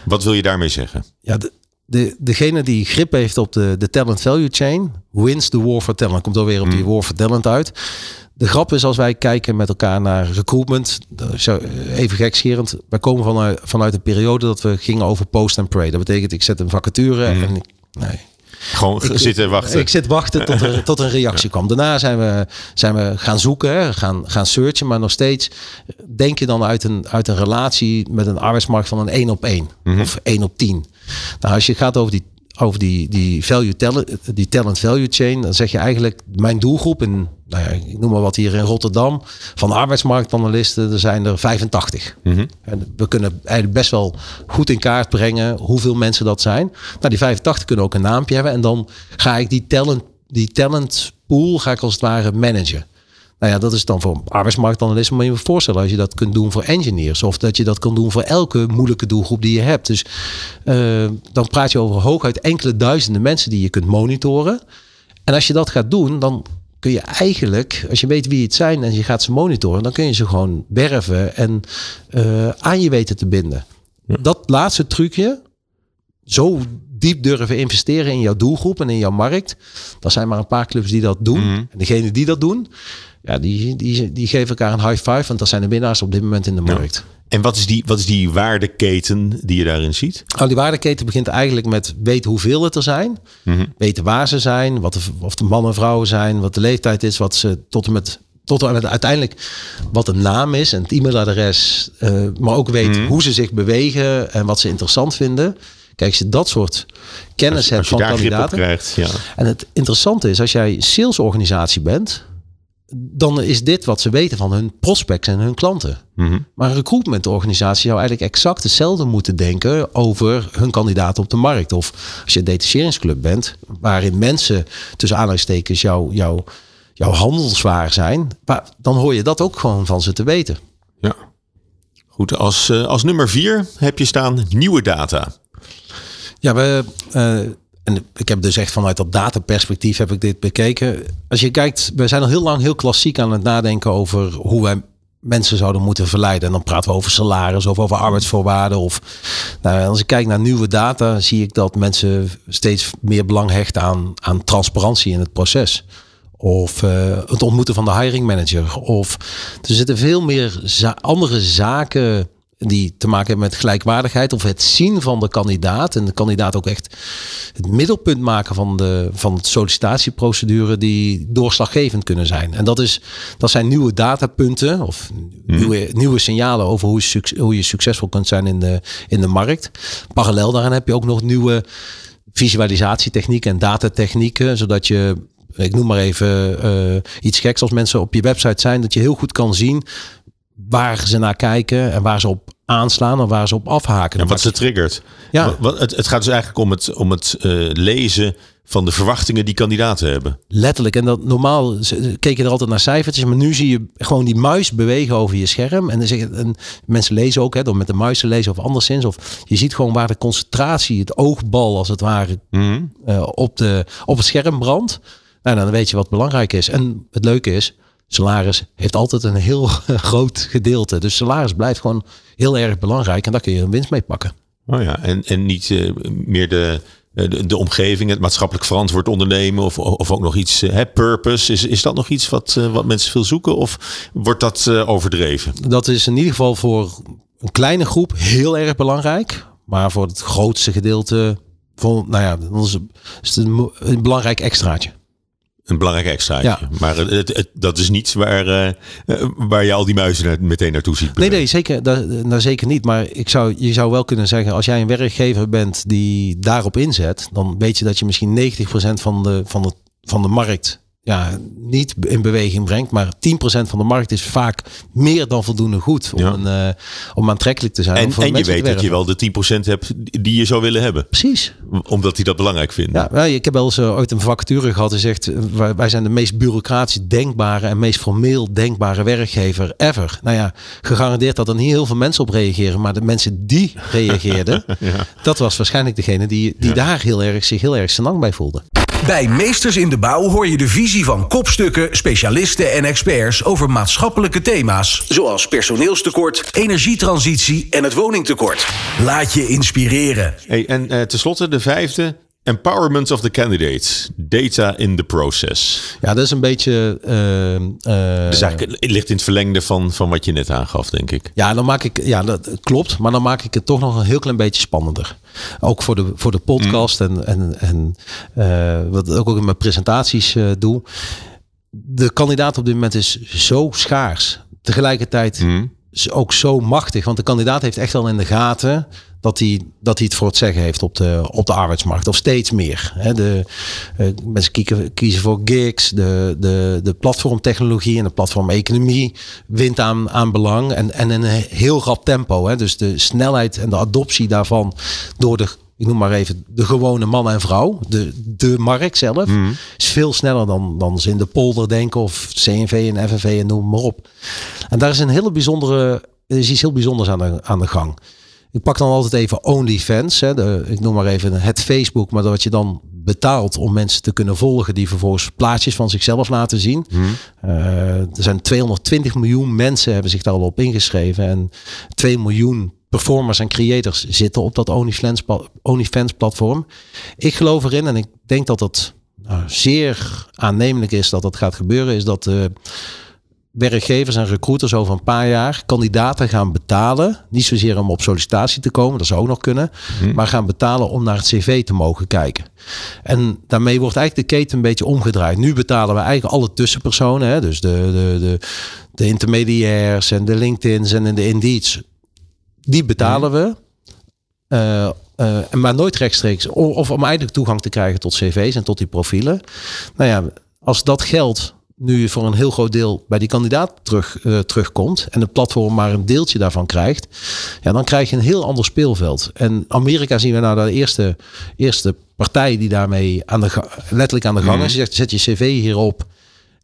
Wat wil je daarmee zeggen? Ja, de, de, degene die grip heeft op de, de talent value chain, wins the war for talent. Komt alweer op die hmm. war for talent uit. De grap is als wij kijken met elkaar naar recruitment, even gekscherend, wij komen vanuit, vanuit een periode dat we gingen over post and pray. Dat betekent ik zet een vacature mm. en ik, nee, gewoon ik, zitten wachten. Ik zit wachten tot er, tot een reactie kwam. Daarna zijn we, zijn we gaan zoeken, gaan, gaan searchen. Maar nog steeds denk je dan uit een, uit een relatie met een arbeidsmarkt van een 1 op 1. Mhm. Of 1 op 10. Nou, als je gaat over die over die, die, value talent, die talent value chain, dan zeg je eigenlijk, mijn doelgroep in nou ja, ik noem maar wat hier in Rotterdam, van de arbeidsmarktanalisten, er zijn er 85. En we kunnen eigenlijk best wel goed in kaart brengen hoeveel mensen dat zijn. Nou, die 85 kunnen ook een naampje hebben. En dan ga ik die talent, die talent pool, ga ik als het ware managen. Nou ja, dat is dan voor arbeidsmarktanalisten. Maar je moet je voorstellen als je dat kunt doen voor engineers. Of dat je dat kan doen voor elke moeilijke doelgroep die je hebt. Dus uh, dan praat je over hooguit enkele duizenden mensen die je kunt monitoren. En als je dat gaat doen, dan kun je eigenlijk, als je weet wie het zijn en je gaat ze monitoren, dan kun je ze gewoon werven en uh, aan je weten te binden. Dat laatste trucje, zo diep durven investeren in jouw doelgroep en in jouw markt. Dat zijn maar een paar clubs die dat doen. Mhm. En degene die dat doen, ja, die, die, die geven elkaar een high five. Want dat zijn de winnaars op dit moment in de markt. En wat is, die, wat is die waardeketen die je daarin ziet? Nou, die waardeketen begint eigenlijk met weten hoeveel het er zijn. Weten waar ze zijn. Wat de, of de mannen en vrouwen zijn. Wat de leeftijd is. Wat ze tot en met tot en met uiteindelijk wat de naam is en het e-mailadres. Uh, maar ook weet hoe ze zich bewegen en wat ze interessant vinden. Kijk, als je dat soort kennis Als, hebt als je van daar kandidaten. krijgt, ja. En het interessante is, als jij salesorganisatie bent, dan is dit wat ze weten van hun prospects en hun klanten. Mhm. Maar een recruitmentorganisatie zou eigenlijk exact hetzelfde moeten denken over hun kandidaten op de markt. Of als je een detacheringsclub bent, waarin mensen tussen aanhalingstekens jouw jouw jouw handelswaar zijn, maar dan hoor je dat ook gewoon van ze te weten. ja. Goed, als, eh, als nummer vier heb je staan nieuwe data. Ja, we, uh, en ik heb dus echt vanuit dat dataperspectief heb ik dit bekeken. Als je kijkt, we zijn al heel lang heel klassiek aan het nadenken over hoe wij mensen zouden moeten verleiden. En dan praten we over salaris of over arbeidsvoorwaarden. Of, nou, als ik kijk naar nieuwe data, zie ik dat mensen steeds meer belang hechten aan, aan transparantie in het proces. Of uh, het ontmoeten van de hiring manager. Of er zitten veel meer andere zaken die te maken hebben met gelijkwaardigheid of het zien van de kandidaat en de kandidaat ook echt het middelpunt maken van de van het sollicitatieprocedure die doorslaggevend kunnen zijn. En dat is dat zijn nieuwe datapunten of nieuwe, nieuwe signalen over hoe je, hoe je succesvol kunt zijn in de in de markt. Parallel daaraan heb je ook nog nieuwe visualisatietechnieken en datatechnieken, zodat je ik noem maar even uh, iets geks als mensen op je website zijn, dat je heel goed kan zien waar ze naar kijken en waar ze op aanslaan of waar ze op afhaken. En wat ze triggert. Ja. Wat, het, het gaat dus eigenlijk om het, om het uh, lezen van de verwachtingen die kandidaten hebben. Letterlijk. En dat normaal keek je er altijd naar cijfertjes, maar nu zie je gewoon die muis bewegen over je scherm. En, dan zeg, en mensen lezen ook, hè, door met de muis te lezen of anderszins. Of je ziet gewoon waar de concentratie, het oogbal als het ware, Mhm. mm uh, op, de, op het scherm brandt. Nou, dan weet je wat belangrijk is. En het leuke is, salaris heeft altijd een heel groot gedeelte. Dus salaris blijft gewoon heel erg belangrijk. En daar kun je een winst mee pakken. Oh ja, en, en niet uh, meer de, de, de, omgeving, het maatschappelijk verantwoord ondernemen of, of ook nog iets, hè, purpose. Is, is dat nog iets wat, wat mensen veel zoeken of wordt dat uh, overdreven? Dat is in ieder geval voor een kleine groep heel erg belangrijk. Maar voor het grootste gedeelte, voor, nou ja, dan is het een, een belangrijk extraatje. Een belangrijk extraatje. Ja. Maar het, het, het, dat is niet waar, uh, waar je al die muizen naar, meteen naartoe ziet. Nee, nee, zeker, dat, nou, zeker niet. Maar ik zou, je zou wel kunnen zeggen, als jij een werkgever bent die daarop inzet, dan weet je dat je misschien 90% van de, van de, van de markt ja, niet in beweging brengt. Maar 10% van de markt is vaak meer dan voldoende goed om, Ja. een, uh, om aantrekkelijk te zijn. En, en je weet dat je wel de 10% hebt die je zou willen hebben. Precies. Omdat die dat belangrijk vinden. Ja, ik heb wel eens uh, ooit een vacature gehad die zegt: uh, wij, wij zijn de meest bureaucratisch denkbare en meest formeel denkbare werkgever ever. Nou ja, gegarandeerd dat er niet heel veel mensen op reageren, maar de mensen die reageerden, dat was waarschijnlijk degene die, die Ja. daar heel erg, zich heel erg senang bij voelde. Bij Meesters in de Bouw hoor je de visie van kopstukken, specialisten en experts over maatschappelijke thema's. Zoals personeelstekort, energietransitie en het woningtekort. Laat je inspireren. Hey, en uh, tenslotte de vijfde. Empowerment of the candidates. Data in the process. Ja, dat is een beetje. Uh, uh, Dus eigenlijk, het ligt in het verlengde van, van wat je net aangaf, denk ik. Ja, dan maak ik, ja, dat klopt. Maar dan maak ik het toch nog een heel klein beetje spannender. Ook voor de, voor de podcast en, en, en uh, wat ik ook in mijn presentaties doe. De kandidaat op dit moment is zo schaars. Tegelijkertijd Mm. is ook zo machtig. Want de kandidaat heeft echt al in de gaten dat hij, dat hij het voor het zeggen heeft op de, op de arbeidsmarkt. Of steeds meer. Hè. De, uh, mensen kiezen, kiezen voor gigs. De, de, de platformtechnologie en de platformeconomie wint aan, aan belang. En, en in een heel rap tempo. Hè. Dus de snelheid en de adoptie daarvan door de ik noem maar even de gewone man en vrouw, de, de markt zelf, Mhm. is veel sneller dan, dan ze in de polder denken of CNV en FNV en noem maar op. En daar is een hele bijzondere, er is iets heel bijzonders aan de, aan de gang. Ik pak dan altijd even OnlyFans, hè, de, ik noem maar even het Facebook, maar dat je dan betaalt om mensen te kunnen volgen die vervolgens plaatjes van zichzelf laten zien. Uh, er zijn 220 miljoen mensen hebben zich daar al op ingeschreven en 2 miljoen performers en creators zitten op dat OnlyFans, OnlyFans platform. Ik geloof erin en ik denk dat het nou, zeer aannemelijk is dat dat gaat gebeuren, is dat uh, werkgevers en recruiters over een paar jaar kandidaten gaan betalen. Niet zozeer om op sollicitatie te komen, dat zou ook nog kunnen. Hmm. Maar gaan betalen om naar het cv te mogen kijken. En daarmee wordt eigenlijk de keten een beetje omgedraaid. Nu betalen we eigenlijk alle tussenpersonen. Hè, dus de, de, de, de intermediairs en de LinkedIn's en de Indeeds. Die betalen hmm. we. Uh, uh, maar nooit rechtstreeks. Of om eigenlijk toegang te krijgen tot cv's en tot die profielen. Nou ja, als dat geld nu voor een heel groot deel bij die kandidaat terug, uh, terugkomt en het platform maar een deeltje daarvan krijgt, ja, dan krijg je een heel ander speelveld. En Amerika zien we nou de eerste, eerste partij die daarmee aan de, letterlijk aan de gang is. Je zegt, zet je cv hierop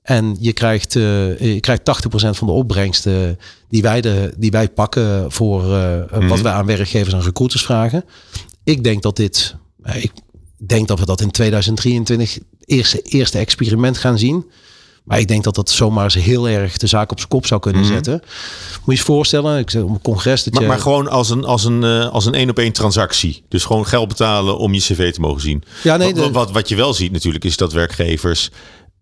en je krijgt, uh, je krijgt 80% van de opbrengsten die wij, de, die wij pakken voor uh, mm. wat wij aan werkgevers en recruiters vragen. Ik denk dat dit, ik denk dat we dat in 2023 eerste, eerste experiment gaan zien. Maar ik denk dat dat zomaar eens heel erg de zaak op zijn kop zou kunnen mm. zetten. Moet je je voorstellen, ik zeg op een congres dat maar, je... maar gewoon als een als een uh, als een één op één transactie. Dus gewoon geld betalen om je cv te mogen zien. Ja, nee, wat, wat, wat je wel ziet natuurlijk is dat werkgevers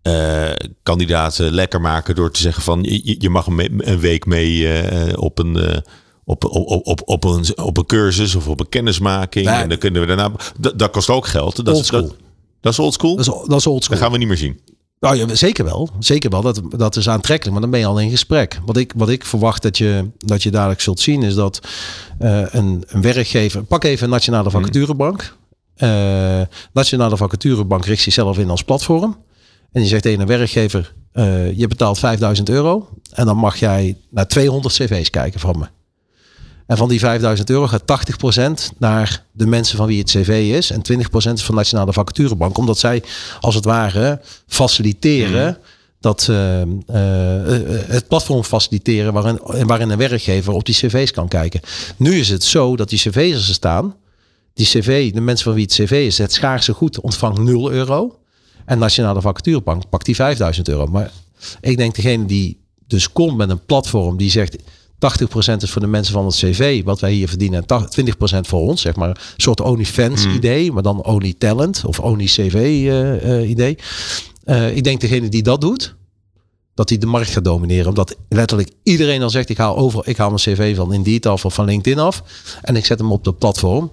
uh, kandidaten lekker maken door te zeggen van je, je mag een, een week mee uh, op een uh, op, op, op, op, een, op een cursus of op een kennismaking. Nee. En dan kunnen we daarna. Dat, dat kost ook geld. Dat, is, dat, dat is oldschool. Dat is, dat is oldschool. Dat gaan we niet meer zien. Nou ja, zeker wel. Zeker wel. Dat, dat is aantrekkelijk. Maar dan ben je al in gesprek. Wat ik, wat ik verwacht dat je, dat je dadelijk zult zien is dat uh, een, een werkgever. Pak even Nationale Vacaturebank. Uh, Nationale Vacaturebank richt zichzelf in als platform. En je zegt tegen een werkgever: uh, je betaalt 5000 euro. En dan mag jij naar 200 cv's kijken van me. En van die 5000 euro gaat 80% naar de mensen van wie het cv is. En 20% is van Nationale Vacaturebank. Omdat zij als het ware faciliteren. Mm. Dat uh, uh, het platform faciliteren waarin, waarin een werkgever op die cv's kan kijken. Nu is het zo dat die cv's er staan. Die cv, de mensen van wie het cv is, het schaarse goed ontvangt 0 euro. En Nationale Vacaturebank pakt die 5000 euro. Maar ik denk degene die dus komt met een platform die zegt 80% is voor de mensen van het CV, wat wij hier verdienen, en 20% voor ons, zeg maar. Een soort OnlyFans mm. idee, maar dan Only Talent of Only CV uh, uh, idee. Uh, ik denk degene die dat doet, dat hij de markt gaat domineren. Omdat letterlijk iedereen dan zegt, ik haal, over, ik haal mijn CV van Indeed af of van LinkedIn af. En ik zet hem op de platform.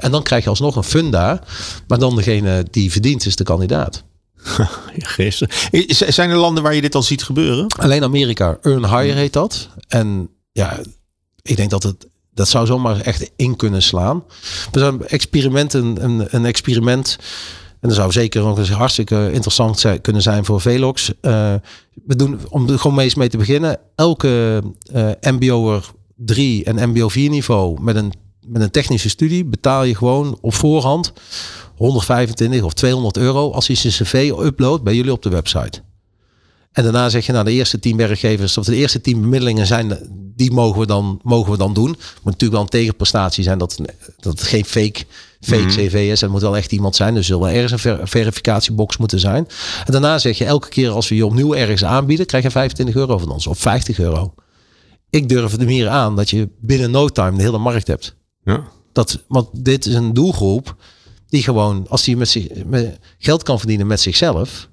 En dan krijg je alsnog een funda. Maar dan degene die verdient is de kandidaat. Geestig. Zijn er landen waar je dit al ziet gebeuren? Alleen Amerika. Earn Hire heet dat. En ja, ik denk dat het dat zou zomaar echt in kunnen slaan. We zijn experimenten, een, een experiment. En dat zou zeker ook eens hartstikke interessant zijn, kunnen zijn voor Velox. Uh, we doen, om er gewoon mee eens mee te beginnen. Elke uh, MBO'er 3 en MBO 4 niveau met een, met een technische studie betaal je gewoon op voorhand 125 of 200 euro als hij zijn cv uploadt bij jullie op de website. En daarna zeg je, nou de eerste tien werkgevers of de eerste tien bemiddelingen zijn, die mogen we dan, mogen we dan doen. Moet natuurlijk wel een tegenprestatie zijn dat, dat het geen fake, fake mm -hmm. cv is. Het moet wel echt iemand zijn. Dus er zal ergens een ver, verificatiebox moeten zijn. En daarna zeg je, elke keer als we je opnieuw ergens aanbieden, krijg je 25 euro van ons of 50 euro. Ik durf het meer aan dat je binnen no time de hele markt hebt. Ja. Dat, want dit is een doelgroep die gewoon, als hij met, zich, met geld kan verdienen met zichzelf,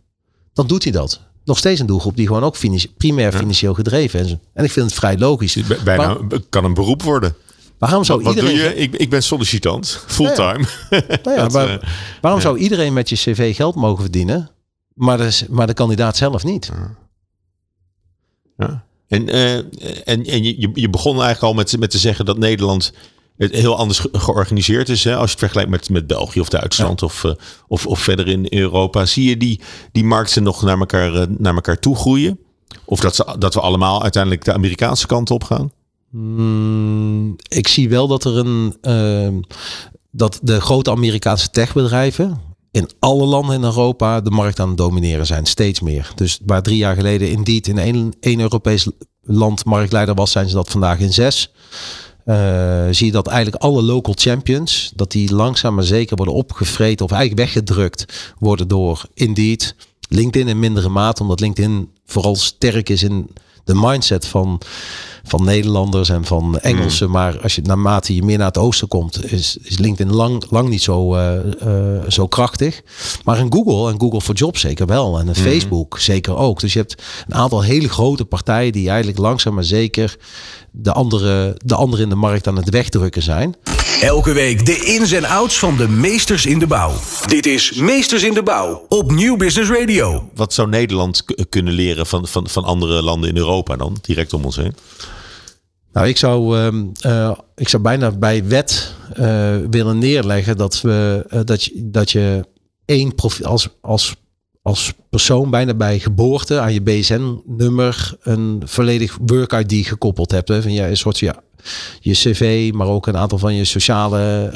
dan doet hij dat nog steeds een doelgroep die gewoon ook financi primair financieel gedreven is. En ik vind het vrij logisch. Bijna maar, kan een beroep worden. Waarom zou wat, iedereen... Doe je? Ik, ik ben sollicitant, fulltime. Ja. nou ja, uh, waarom zou iedereen met je cv geld mogen verdienen, maar de, maar de kandidaat zelf niet? Ja. En, uh, en, en je, je begon eigenlijk al met, met te zeggen dat Nederland het heel anders georganiseerd is. Hè? Als je het vergelijkt met, met België of Duitsland of, of, of verder in Europa. Zie je die, die markten nog naar elkaar, naar elkaar toe groeien? Of dat, ze, dat we allemaal uiteindelijk de Amerikaanse kant op gaan? Mm, ik zie wel dat er een. Uh, dat de grote Amerikaanse techbedrijven in alle landen in Europa de markt aan het domineren zijn. Steeds meer. Dus waar drie jaar geleden Indeed in één, één Europees land marktleider was, zijn ze dat vandaag in zes. Uh, zie je dat eigenlijk alle local champions, dat die langzaam maar zeker worden opgevreten of eigenlijk weggedrukt worden door Indeed. LinkedIn in mindere mate, omdat LinkedIn vooral sterk is in de mindset van, van Nederlanders en van Engelsen. Hmm. Maar als je naarmate je meer naar het oosten komt, is, is LinkedIn lang, lang niet zo, uh, zo krachtig. Maar in Google en Google for Jobs zeker wel. En in hmm. Facebook zeker ook. Dus je hebt een aantal hele grote partijen die eigenlijk langzaam maar zeker de andere, de andere in de markt aan het wegdrukken zijn. Elke week de ins en outs van de meesters in de bouw. Dit is Meesters in de Bouw op Nieuw Business Radio. Wat zou Nederland kunnen leren van, van, van andere landen in Europa dan, direct om ons heen? Nou, ik zou, uh, uh, ik zou bijna bij wet uh, willen neerleggen dat, we, uh, dat, je, dat je één profiel als, als, als persoon bijna bij geboorte aan je BSN-nummer een volledig work-ID gekoppeld hebt. Hè? Van ja, een soort ja, je cv, maar ook een aantal van je sociale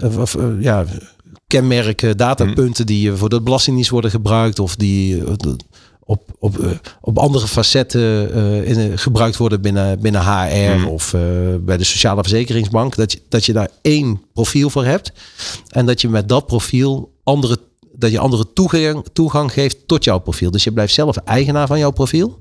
uh, uh, ja, kenmerken, datapunten die die voor de belastingdienst worden gebruikt of die op, op, op andere facetten in, gebruikt worden binnen, binnen HR hmm. of bij de Sociale Verzekeringsbank. Dat je, dat je daar één profiel voor hebt en dat je met dat profiel andere, dat je andere toegang, toegang geeft tot jouw profiel. Dus je blijft zelf eigenaar van jouw profiel.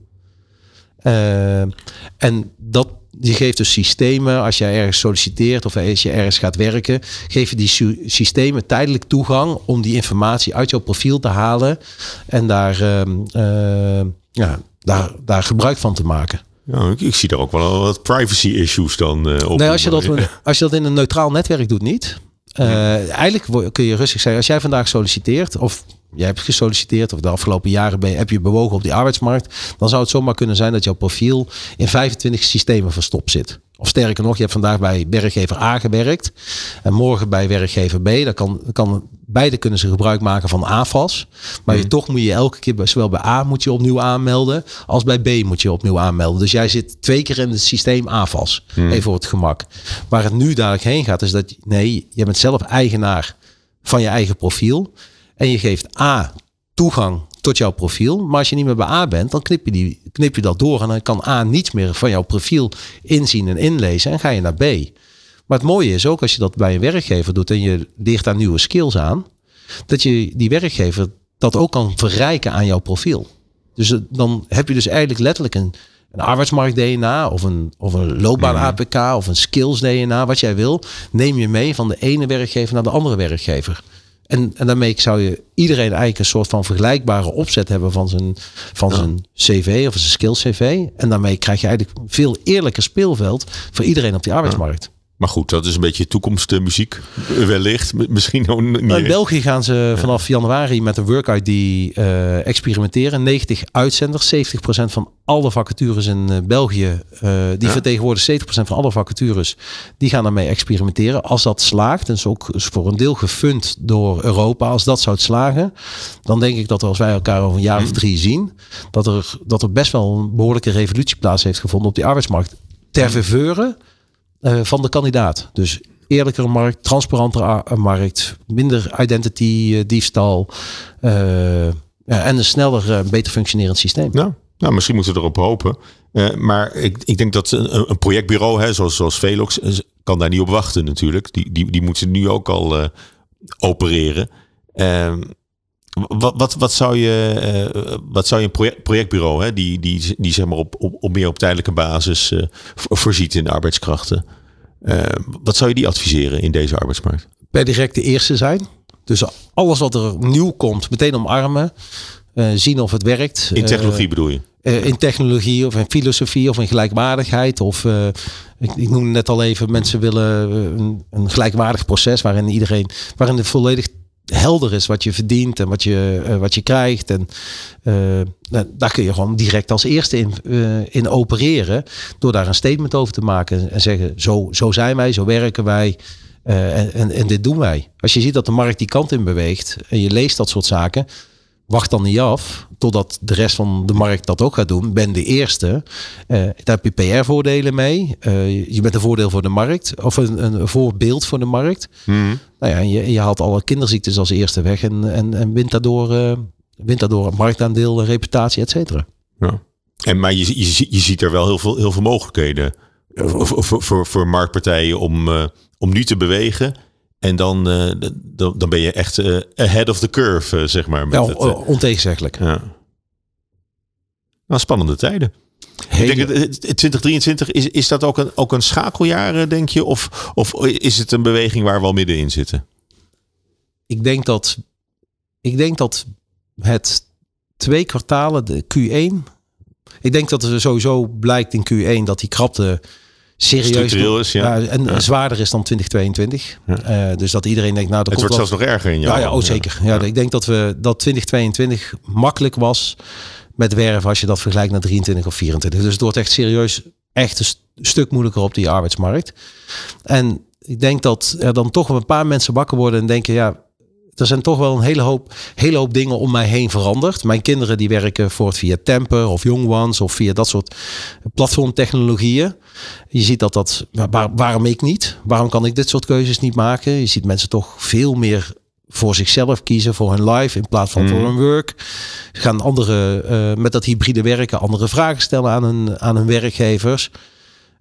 en dat je geeft dus systemen, als je ergens solliciteert of als je ergens gaat werken, geef je die systemen tijdelijk toegang om die informatie uit jouw profiel te halen en daar, uh, ja, daar, daar gebruik van te maken. Ja, ik, ik, zie daar ook wel wat privacy issues dan uh, op. Nee, als je, dat, als je dat in een neutraal netwerk doet, niet. Uh, eigenlijk kun je rustig zeggen, als jij vandaag solliciteert, of jij hebt gesolliciteerd of de afgelopen jaren ben, heb je bewogen op die arbeidsmarkt, dan zou het zomaar kunnen zijn dat jouw profiel in 25 systemen verstopt zit. Of sterker nog, je hebt vandaag bij werkgever A gewerkt en morgen bij werkgever B. Dan kan, kan, beide kunnen ze gebruik maken van AFAS. Maar je, mhm. toch moet je elke keer, zowel bij A moet je opnieuw aanmelden, als bij B moet je opnieuw aanmelden. Dus jij zit twee keer in het systeem AFAS. Mm. Even voor het gemak. Waar het nu dadelijk heen gaat, is dat nee, je bent zelf eigenaar van je eigen profiel. En je geeft A toegang tot jouw profiel. Maar als je niet meer bij A bent, dan knip je, die, knip je dat door. En dan kan A niets meer van jouw profiel inzien en inlezen. En ga je naar B. Maar het mooie is ook als je dat bij een werkgever doet en je leert daar nieuwe skills aan. Dat je die werkgever dat ook kan verrijken aan jouw profiel. Dus dan heb je dus eigenlijk letterlijk een, een arbeidsmarkt DNA of een, of een loopbaan APK of een skills DNA, wat jij wil, neem je mee van de ene werkgever naar de andere werkgever. En, en daarmee zou je iedereen eigenlijk een soort van vergelijkbare opzet hebben van zijn, van zijn CV of zijn skills CV. En daarmee krijg je eigenlijk veel eerlijker speelveld voor iedereen op die arbeidsmarkt. Maar goed, dat is een beetje toekomstmuziek. Wellicht. Misschien ook niet. In België gaan ze vanaf januari met een work ID uh, experimenteren. 90 uitzenders, 70% van alle vacatures in uh, België. Uh, die ja. vertegenwoordigen 70% van alle vacatures. Die gaan daarmee experimenteren. Als dat slaagt, en is ook voor een deel gefund door Europa. Als dat zou slagen, dan denk ik dat als wij elkaar over een jaar of hmm. drie zien, dat er, dat er best wel een behoorlijke revolutie plaats heeft gevonden op die arbeidsmarkt. Ter verveuren uh, van de kandidaat. Dus eerlijkere markt, transparantere markt, minder identity uh, diefstal uh, en een sneller, beter functionerend systeem. Ja. Nou, misschien moeten we erop hopen. maar ik, ik denk dat een, een projectbureau, hè, zoals, zoals Velox, kan daar niet op wachten natuurlijk. Die, die, die moeten nu ook al opereren. Ehm, wat, wat, wat, zou je, wat zou je een project, projectbureau, hè, die, die, die zeg maar op, op, op meer op tijdelijke basis voorziet in arbeidskrachten, uh, wat zou je die adviseren in deze arbeidsmarkt? Per direct de eerste zijn. Dus alles wat er nieuw komt, meteen omarmen. Zien of het werkt. In technologie bedoel je? in technologie of in filosofie of in gelijkwaardigheid. Of ik, ik noemde net al even, mensen willen een, een, gelijkwaardig proces waarin iedereen, waarin het volledig helder is wat je verdient en wat je, uh, wat je krijgt. En uh, daar kun je gewoon direct als eerste in, uh, in opereren. Door daar een statement over te maken en zeggen: zo, zo zijn wij, zo werken wij. En, en, dit doen wij. Als je ziet dat de markt die kant in beweegt en je leest dat soort zaken, wacht dan niet af totdat de rest van de markt dat ook gaat doen. Ben de eerste. Uh, daar heb je PR-voordelen mee. Uh, je bent een voordeel voor de markt. Of een, een voorbeeld voor de markt. Mm. Nou ja, je, je haalt alle kinderziektes als eerste weg. En, en, en wint, daardoor, uh, wint daardoor marktaandeel, reputatie, et cetera. Ja. En, maar je, je, je ziet er wel heel veel, heel veel mogelijkheden. Voor, voor, voor, voor marktpartijen om, om nu te bewegen. En dan, uh, dan, dan ben je echt uh, ahead of the curve, uh, zeg maar. Met ja, het, ontegenzeggelijk. Ja. Nou, spannende tijden. Hele... Ik denk, 2023, is, is dat ook een, ook een schakeljaar, denk je? Of, of is het een beweging waar we al middenin zitten? Ik denk dat, ik denk dat het twee kwartalen, de Q1... Ik denk dat er sowieso blijkt in Q1 dat die krapte serieus is, ja. ja en ja. zwaarder is dan 2022. Ja. Uh, dus dat iedereen denkt, nou, dat het wordt zelfs nog erger in jou. Ja, ja, oh, zeker. Ja. ik denk dat we dat 2022 makkelijk was met werven als je dat vergelijkt naar 23 of 24. Dus het wordt echt serieus echt een st stuk moeilijker op die arbeidsmarkt. En ik denk dat er dan toch een paar mensen wakker worden en denken, ja, er zijn toch wel een hele hoop, hele hoop dingen om mij heen veranderd. Mijn kinderen die werken voort via Temper of Young Ones of via dat soort platformtechnologieën. Je ziet dat dat, waar, waarom ik niet? Waarom kan ik dit soort keuzes niet maken? Je ziet mensen toch veel meer voor zichzelf kiezen, voor hun life in plaats van mm. voor hun work. Ze gaan andere, uh, met dat hybride werken, andere vragen stellen aan hun, aan hun werkgevers.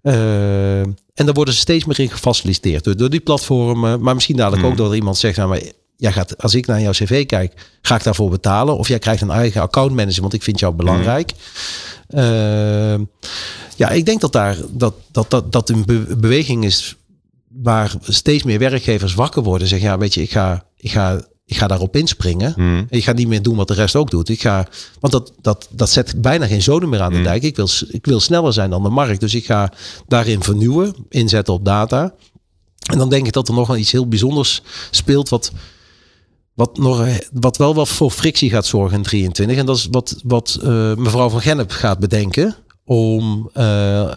Uh, en daar worden ze steeds meer in gefaciliteerd door, door die platformen. Maar misschien dadelijk mm. ook door iemand zegt, nou, maar jij gaat, als ik naar jouw cv kijk, ga ik daarvoor betalen. Of jij krijgt een eigen accountmanager, want ik vind jou belangrijk. Mm. Uh, ja, ik denk dat daar dat, dat, dat, dat een be beweging is waar steeds meer werkgevers wakker worden. Zeggen, ja, weet je, ik ga, ik ga, ik ga daarop inspringen. Mm. Ik ga niet meer doen wat de rest ook doet. Ik ga, want dat, dat, dat zet bijna geen zoden meer aan de Mm. dijk. Ik wil, ik wil sneller zijn dan de markt. Dus ik ga daarin vernieuwen, inzetten op data. En dan denk ik dat er nog wel iets heel bijzonders speelt. Wat, wat, nog, wat wel wat voor frictie gaat zorgen in 23. En dat is wat, wat uh, mevrouw van Gennep gaat bedenken. Om uh,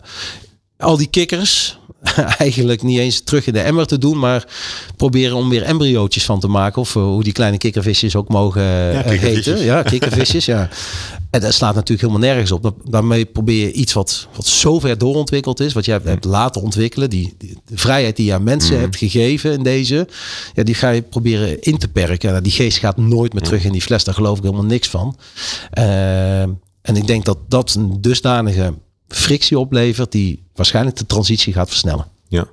al die kikkers eigenlijk niet eens terug in de emmer te doen. Maar proberen om weer embryootjes van te maken. Of uh, hoe die kleine kikkervisjes ook mogen ja, heten. Ja, kikkervisjes. ja. En dat slaat natuurlijk helemaal nergens op. Daarmee probeer je iets wat, wat zo ver doorontwikkeld is. Wat jij hebt laten ontwikkelen. Die, die de vrijheid die je aan mensen mm. hebt gegeven in deze. Ja, die ga je proberen in te perken. Nou, die geest gaat nooit meer terug in die fles. Daar geloof ik helemaal niks van. Uh, en ik denk dat dat een dusdanige frictie oplevert. Die waarschijnlijk de transitie gaat versnellen. Ja.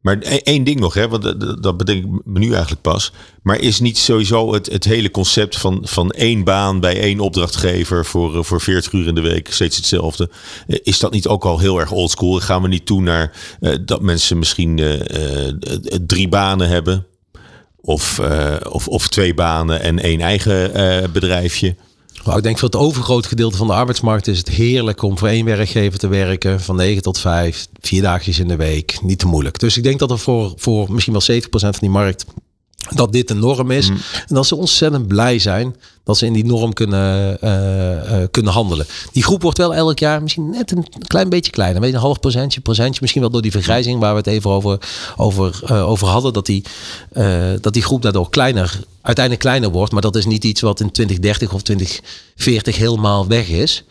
Maar één ding nog, hè, want dat bedenk ik me nu eigenlijk pas. Maar is niet sowieso het, het hele concept van, van één baan bij één opdrachtgever voor, voor 40 uur in de week steeds hetzelfde? Is dat niet ook al heel erg oldschool? Gaan we niet toe naar uh, dat mensen misschien drie banen hebben? Of, of, of twee banen en één eigen bedrijfje? Nou, ik denk voor het overgrote gedeelte van de arbeidsmarkt is het heerlijk om voor één werkgever te werken. Van 9 tot 5, vier dagjes in de week. Niet te moeilijk. Dus ik denk dat er voor, voor misschien wel 70% van die markt dat dit een norm is. Mm. En dat ze ontzettend blij zijn dat ze in die norm kunnen, uh, uh, kunnen handelen. Die groep wordt wel elk jaar misschien net een klein beetje kleiner. Weet een half procentje, procentje. Misschien wel door die vergrijzing waar we het even over, over, uh, over hadden. Dat die, dat die groep daardoor kleiner, uiteindelijk kleiner wordt. Maar dat is niet iets wat in 2030 of 2040 helemaal weg is.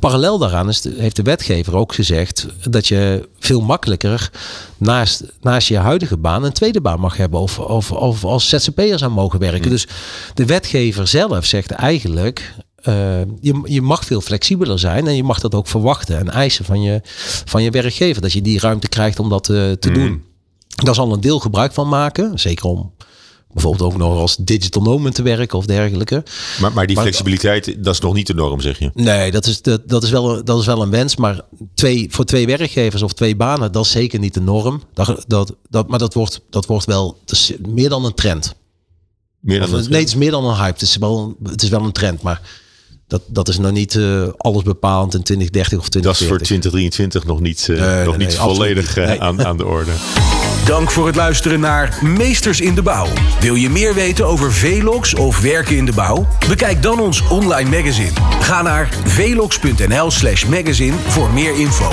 Parallel daaraan is de, heeft de wetgever ook gezegd dat je veel makkelijker naast, naast je huidige baan een tweede baan mag hebben. Of, of, of als ZZP'er zou mogen werken. Dus de wetgever zelf zegt eigenlijk. Uh, je, je mag veel flexibeler zijn en je mag dat ook verwachten en eisen van je, van je werkgever. Dat je die ruimte krijgt om dat uh, te mm. doen. Daar zal een deel gebruik van maken. Zeker om bijvoorbeeld ook nog als digital nomad te werken of dergelijke. Maar, maar die maar, flexibiliteit, dat is nog niet de norm, zeg je? Nee, dat is, dat, dat, is, wel, dat is wel een wens. Maar twee, voor twee werkgevers of twee banen, dat is zeker niet de norm. Dat, dat, dat, maar dat wordt, dat wordt wel meer dan een trend. Nee, het is meer dan een hype. Het is wel, het is wel een trend, maar dat, dat is nog niet eh, alles bepalend in 2030 of 2040. Dat is voor 2023 nog niet, eh, nog niet volledig eh, aan, aan de orde. Dank voor het luisteren naar Meesters in de Bouw. Wil je meer weten over Velox of werken in de bouw? Bekijk dan ons online magazine. Ga naar velox.nl slash magazine voor meer info.